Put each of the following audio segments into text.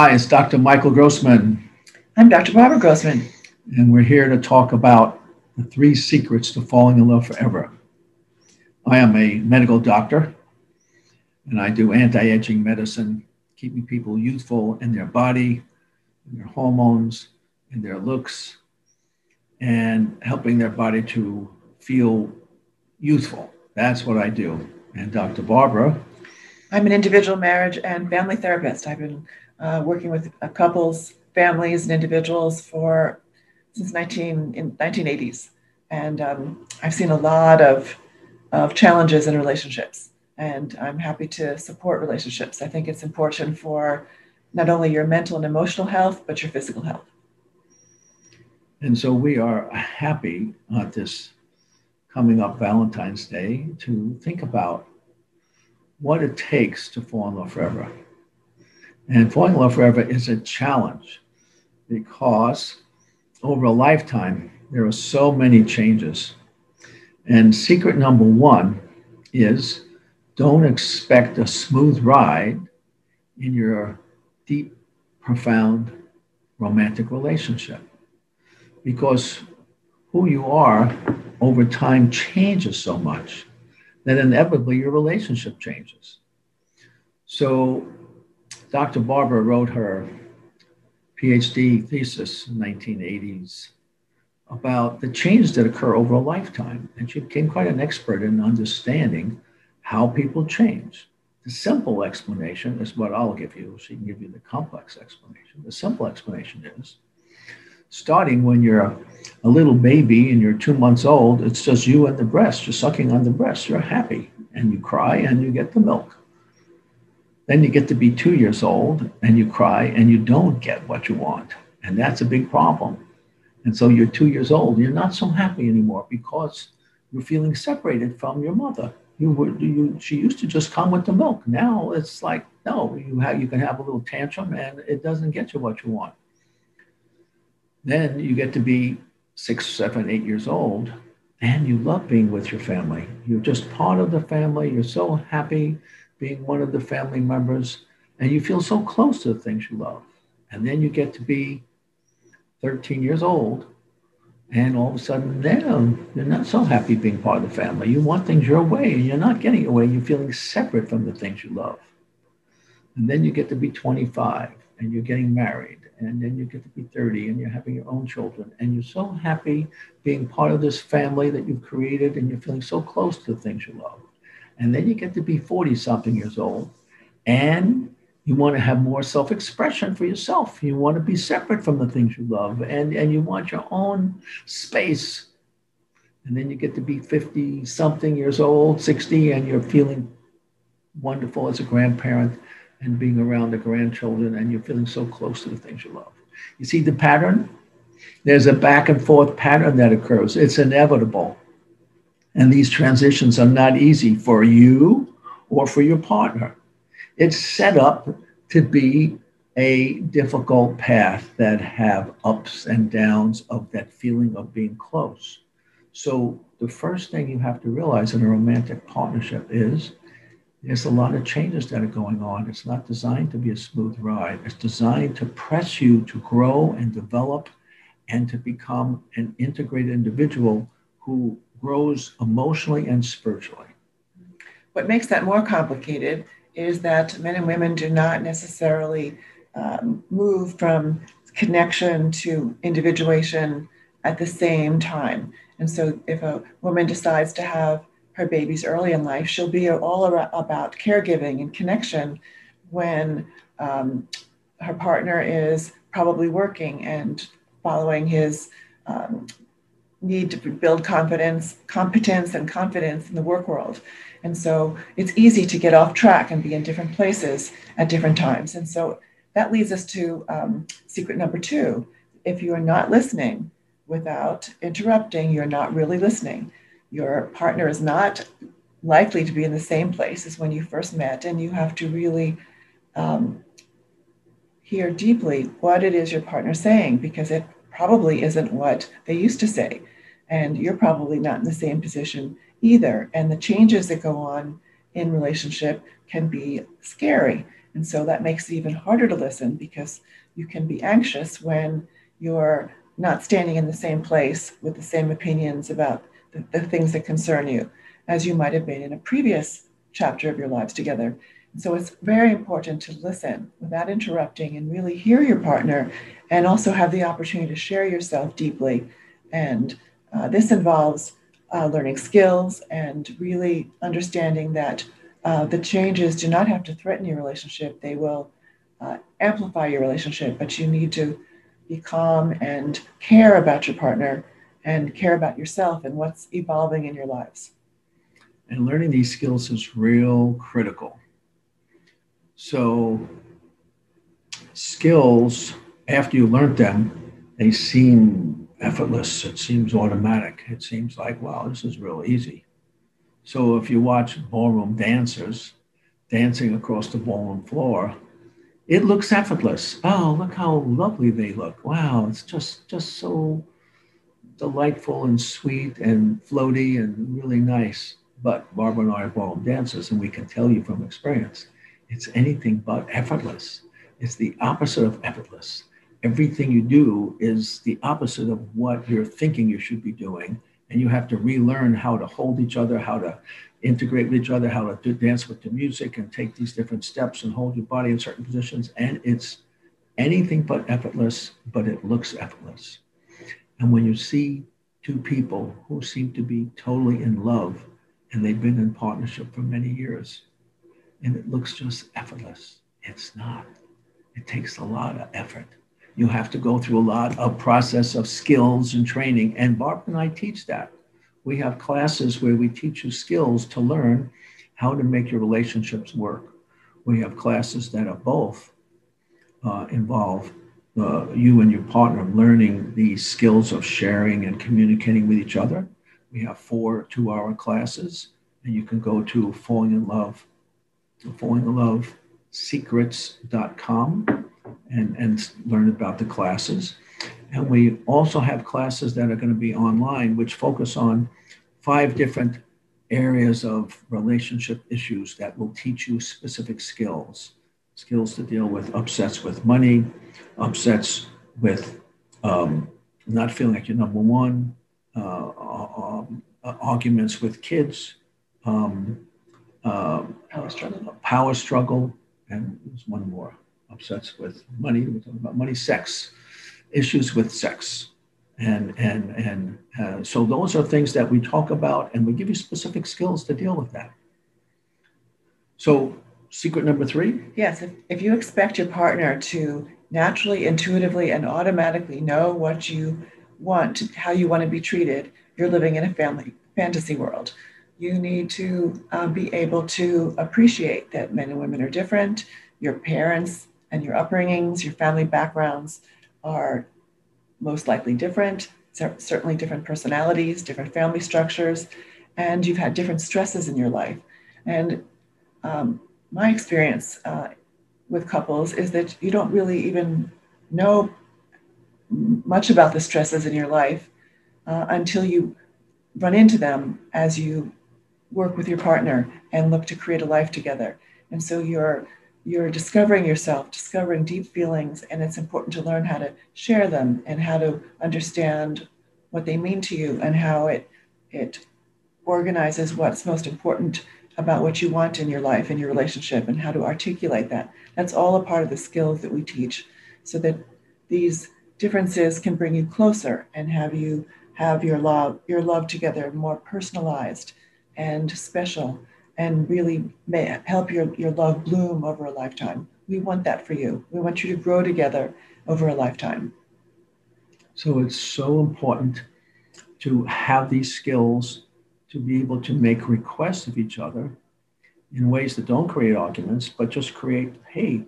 Hi, it's Dr. Michael Grossman. I'm Dr. Barbara Grossman. And we're here to talk about the three secrets to falling in love forever. I am a medical doctor and I do anti aging medicine, keeping people youthful in their body, in their hormones, in their looks, and helping their body to feel youthful. That's what I do. And Dr. Barbara. I'm an individual marriage and family therapist. I've been uh, working with couples, families, and individuals for since 19 in 1980s, and um, I've seen a lot of of challenges in relationships, and I'm happy to support relationships. I think it's important for not only your mental and emotional health, but your physical health. And so we are happy at this coming up Valentine's Day to think about what it takes to fall in love forever. And falling in love forever is a challenge because over a lifetime, there are so many changes. And secret number one is don't expect a smooth ride in your deep, profound romantic relationship because who you are over time changes so much that inevitably your relationship changes. So Dr. Barbara wrote her PhD thesis in 1980s about the changes that occur over a lifetime. And she became quite an expert in understanding how people change. The simple explanation is what I'll give you. She can give you the complex explanation. The simple explanation is starting when you're a little baby and you're two months old, it's just you and the breast. You're sucking on the breast. You're happy and you cry and you get the milk. Then you get to be two years old and you cry and you don't get what you want. And that's a big problem. And so you're two years old, you're not so happy anymore because you're feeling separated from your mother. You were, you, she used to just come with the milk. Now it's like, no, you, have, you can have a little tantrum and it doesn't get you what you want. Then you get to be six, seven, eight years old and you love being with your family. You're just part of the family. You're so happy being one of the family members, and you feel so close to the things you love. And then you get to be 13 years old, and all of a sudden, now you're not so happy being part of the family. You want things your way, and you're not getting your way. You're feeling separate from the things you love. And then you get to be 25, and you're getting married, and then you get to be 30, and you're having your own children, and you're so happy being part of this family that you've created, and you're feeling so close to the things you love. And then you get to be 40 something years old and you want to have more self expression for yourself. You want to be separate from the things you love and, and you want your own space. And then you get to be 50 something years old, 60, and you're feeling wonderful as a grandparent and being around the grandchildren and you're feeling so close to the things you love. You see the pattern? There's a back and forth pattern that occurs. It's inevitable. And these transitions are not easy for you or for your partner. It's set up to be a difficult path that have ups and downs of that feeling of being close. So the first thing you have to realize in a romantic partnership is there's a lot of changes that are going on. It's not designed to be a smooth ride. It's designed to press you to grow and develop and to become an integrated individual who grows emotionally and spiritually. What makes that more complicated is that men and women do not necessarily um, move from connection to individuation at the same time. And so, if a woman decides to have her babies early in life, she'll be all about caregiving and connection when um, her partner is probably working and following his um, need to build confidence, competence, and confidence in the work world. And so it's easy to get off track and be in different places at different times. And so that leads us to um, secret number two. If you are not listening without interrupting, you're not really listening. Your partner is not likely to be in the same place as when you first met, and you have to really um, hear deeply what it is your partner's saying because it probably isn't what they used to say. And you're probably not in the same position either. And the changes that go on in relationship can be scary. And so that makes it even harder to listen because you can be anxious when you're not standing in the same place with the same opinions about the, the things that concern you as you might have been in a previous chapter of your lives together. So it's very important to listen without interrupting and really hear your partner and also have the opportunity to share yourself deeply. And uh, this involves uh, learning skills and really understanding that uh, the changes do not have to threaten your relationship. They will uh, amplify your relationship, but you need to be calm and care about your partner and care about yourself and what's evolving in your lives. And learning these skills is real critical. So, skills, after you learned them, they seem effortless. It seems automatic. It seems like, wow, this is real easy. So if you watch ballroom dancers dancing across the ballroom floor, it looks effortless. Oh, look how lovely they look. Wow, it's just just so delightful and sweet and floaty and really nice. But Barbara and I are ballroom dancers, and we can tell you from experience, it's anything but effortless. It's the opposite of effortless everything you do is the opposite of what you're thinking you should be doing. And you have to relearn how to hold each other, how to integrate with each other, how to dance with the music and take these different steps and hold your body in certain positions. And it's anything but effortless, but it looks effortless. And when you see two people who seem to be totally in love and they've been in partnership for many years, and it looks just effortless, it's not. It takes a lot of effort you have to go through a lot of process of skills and training. And Barb and I teach that. We have classes where we teach you skills to learn how to make your relationships work. We have classes that are both uh, involve uh, you and your partner learning the skills of sharing and communicating with each other. We have four two hour classes, and you can go to falling in love, falling in love secrets.com and, and learn about the classes. And we also have classes that are going to be online, which focus on five different areas of relationship issues that will teach you specific skills skills to deal with upsets with money, upsets with um, not feeling like you're number one, uh, uh, uh, arguments with kids, um, uh, power struggle, power struggle, and there's one more upsets with money. We're talking about money, sex, issues with sex. And, and, and uh, so those are things that we talk about and we give you specific skills to deal with that. So secret number three? Yes, if, if you expect your partner to naturally, intuitively, and automatically know what you want, how you want to be treated, you're living in a family fantasy world. You need to uh, be able to appreciate that men and women are different. Your parents and your upbringings, your family backgrounds are most likely different, certainly different personalities, different family structures, and you've had different stresses in your life. And um, my experience uh, with couples is that you don't really even know much about the stresses in your life uh, until you run into them as you work with your partner and look to create a life together. And so you're you're discovering yourself, discovering deep feelings, and it's important to learn how to share them and how to understand what they mean to you and how it it organizes what's most important about what you want in your life and your relationship and how to articulate that. That's all a part of the skills that we teach so that these differences can bring you closer and have you have your love your love together more personalized and special and really may help your, your love bloom over a lifetime. We want that for you. We want you to grow together over a lifetime. So it's so important to have these skills to be able to make requests of each other in ways that don't create arguments, but just create, hey,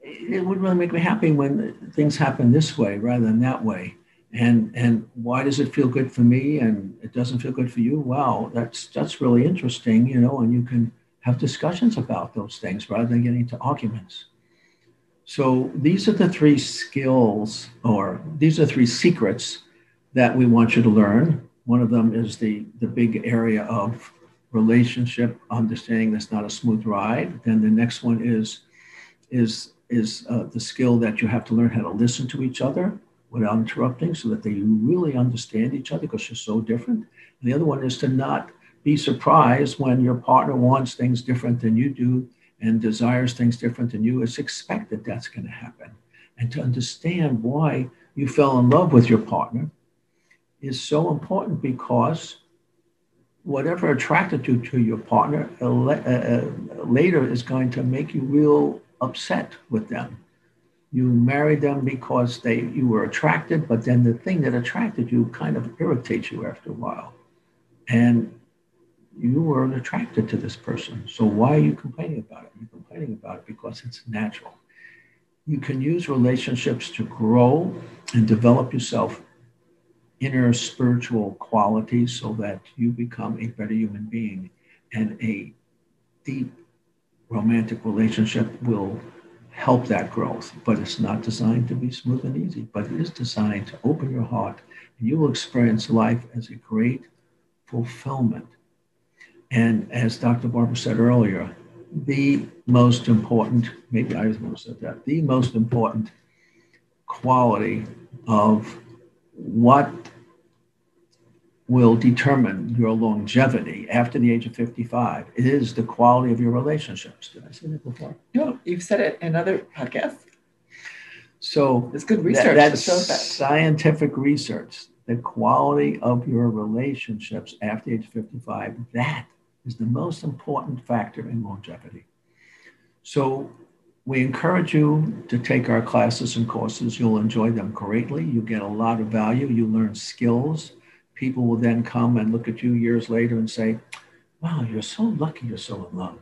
it would really make me happy when things happen this way rather than that way. And and why does it feel good for me and it doesn't feel good for you? Wow, that's that's really interesting, you know, and you can have discussions about those things rather than getting into arguments. So these are the three skills or these are three secrets that we want you to learn. One of them is the the big area of relationship understanding that's not a smooth ride. Then the next one is is is uh, the skill that you have to learn how to listen to each other without interrupting so that they really understand each other because you're so different. And the other one is to not be surprised when your partner wants things different than you do and desires things different than you. It's expected that's going to happen. And to understand why you fell in love with your partner is so important because whatever attracted you to your partner uh, uh, later is going to make you real upset with them. You married them because they you were attracted, but then the thing that attracted you kind of irritates you after a while. And you were attracted to this person. So why are you complaining about it? You're complaining about it because it's natural. You can use relationships to grow and develop yourself inner spiritual qualities so that you become a better human being and a deep romantic relationship will help that growth, but it's not designed to be smooth and easy, but it is designed to open your heart and you will experience life as a great fulfillment. And as Dr. Barbara said earlier, the most important, maybe I was one who said that, the most important quality of what will determine your longevity after the age of 55 it is the quality of your relationships. Did i say that before? No. You've said it in other podcasts. So it's good research that, that's that. scientific research. The quality of your relationships after age 55 that is the most important factor in longevity. So we encourage you to take our classes and courses. You'll enjoy them greatly. You get a lot of value. You learn skills people will then come and look at you years later and say, Wow, you're so lucky you're so in love.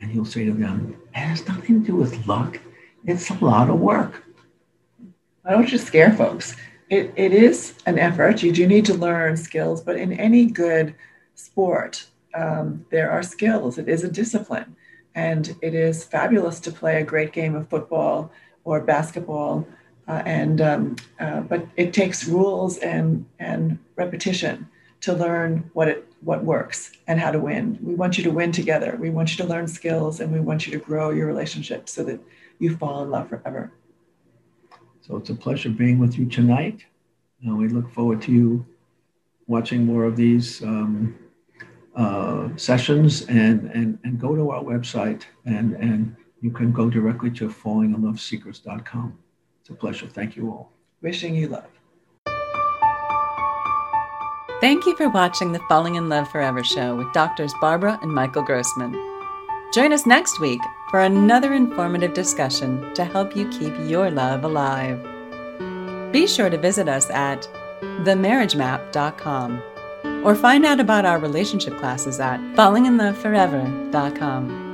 And you'll say to them, It has nothing to do with luck. It's a lot of work. I don't just scare folks. It, it is an effort. You do need to learn skills, but in any good sport, um, there are skills. It is a discipline. And it is fabulous to play a great game of football or basketball uh, and um, uh, but it takes rules and and repetition to learn what it what works and how to win. We want you to win together. We want you to learn skills, and we want you to grow your relationship so that you fall in love forever. So it's a pleasure being with you tonight. Uh, we look forward to you watching more of these um, uh, sessions and, and, and go to our website and, and you can go directly to fallinginlovesecrets.com. It's a pleasure. Thank you all. Wishing you love. Thank you for watching the Falling in Love Forever show with doctors Barbara and Michael Grossman. Join us next week for another informative discussion to help you keep your love alive. Be sure to visit us at themarriagemap.com or find out about our relationship classes at fallinginloveforever.com.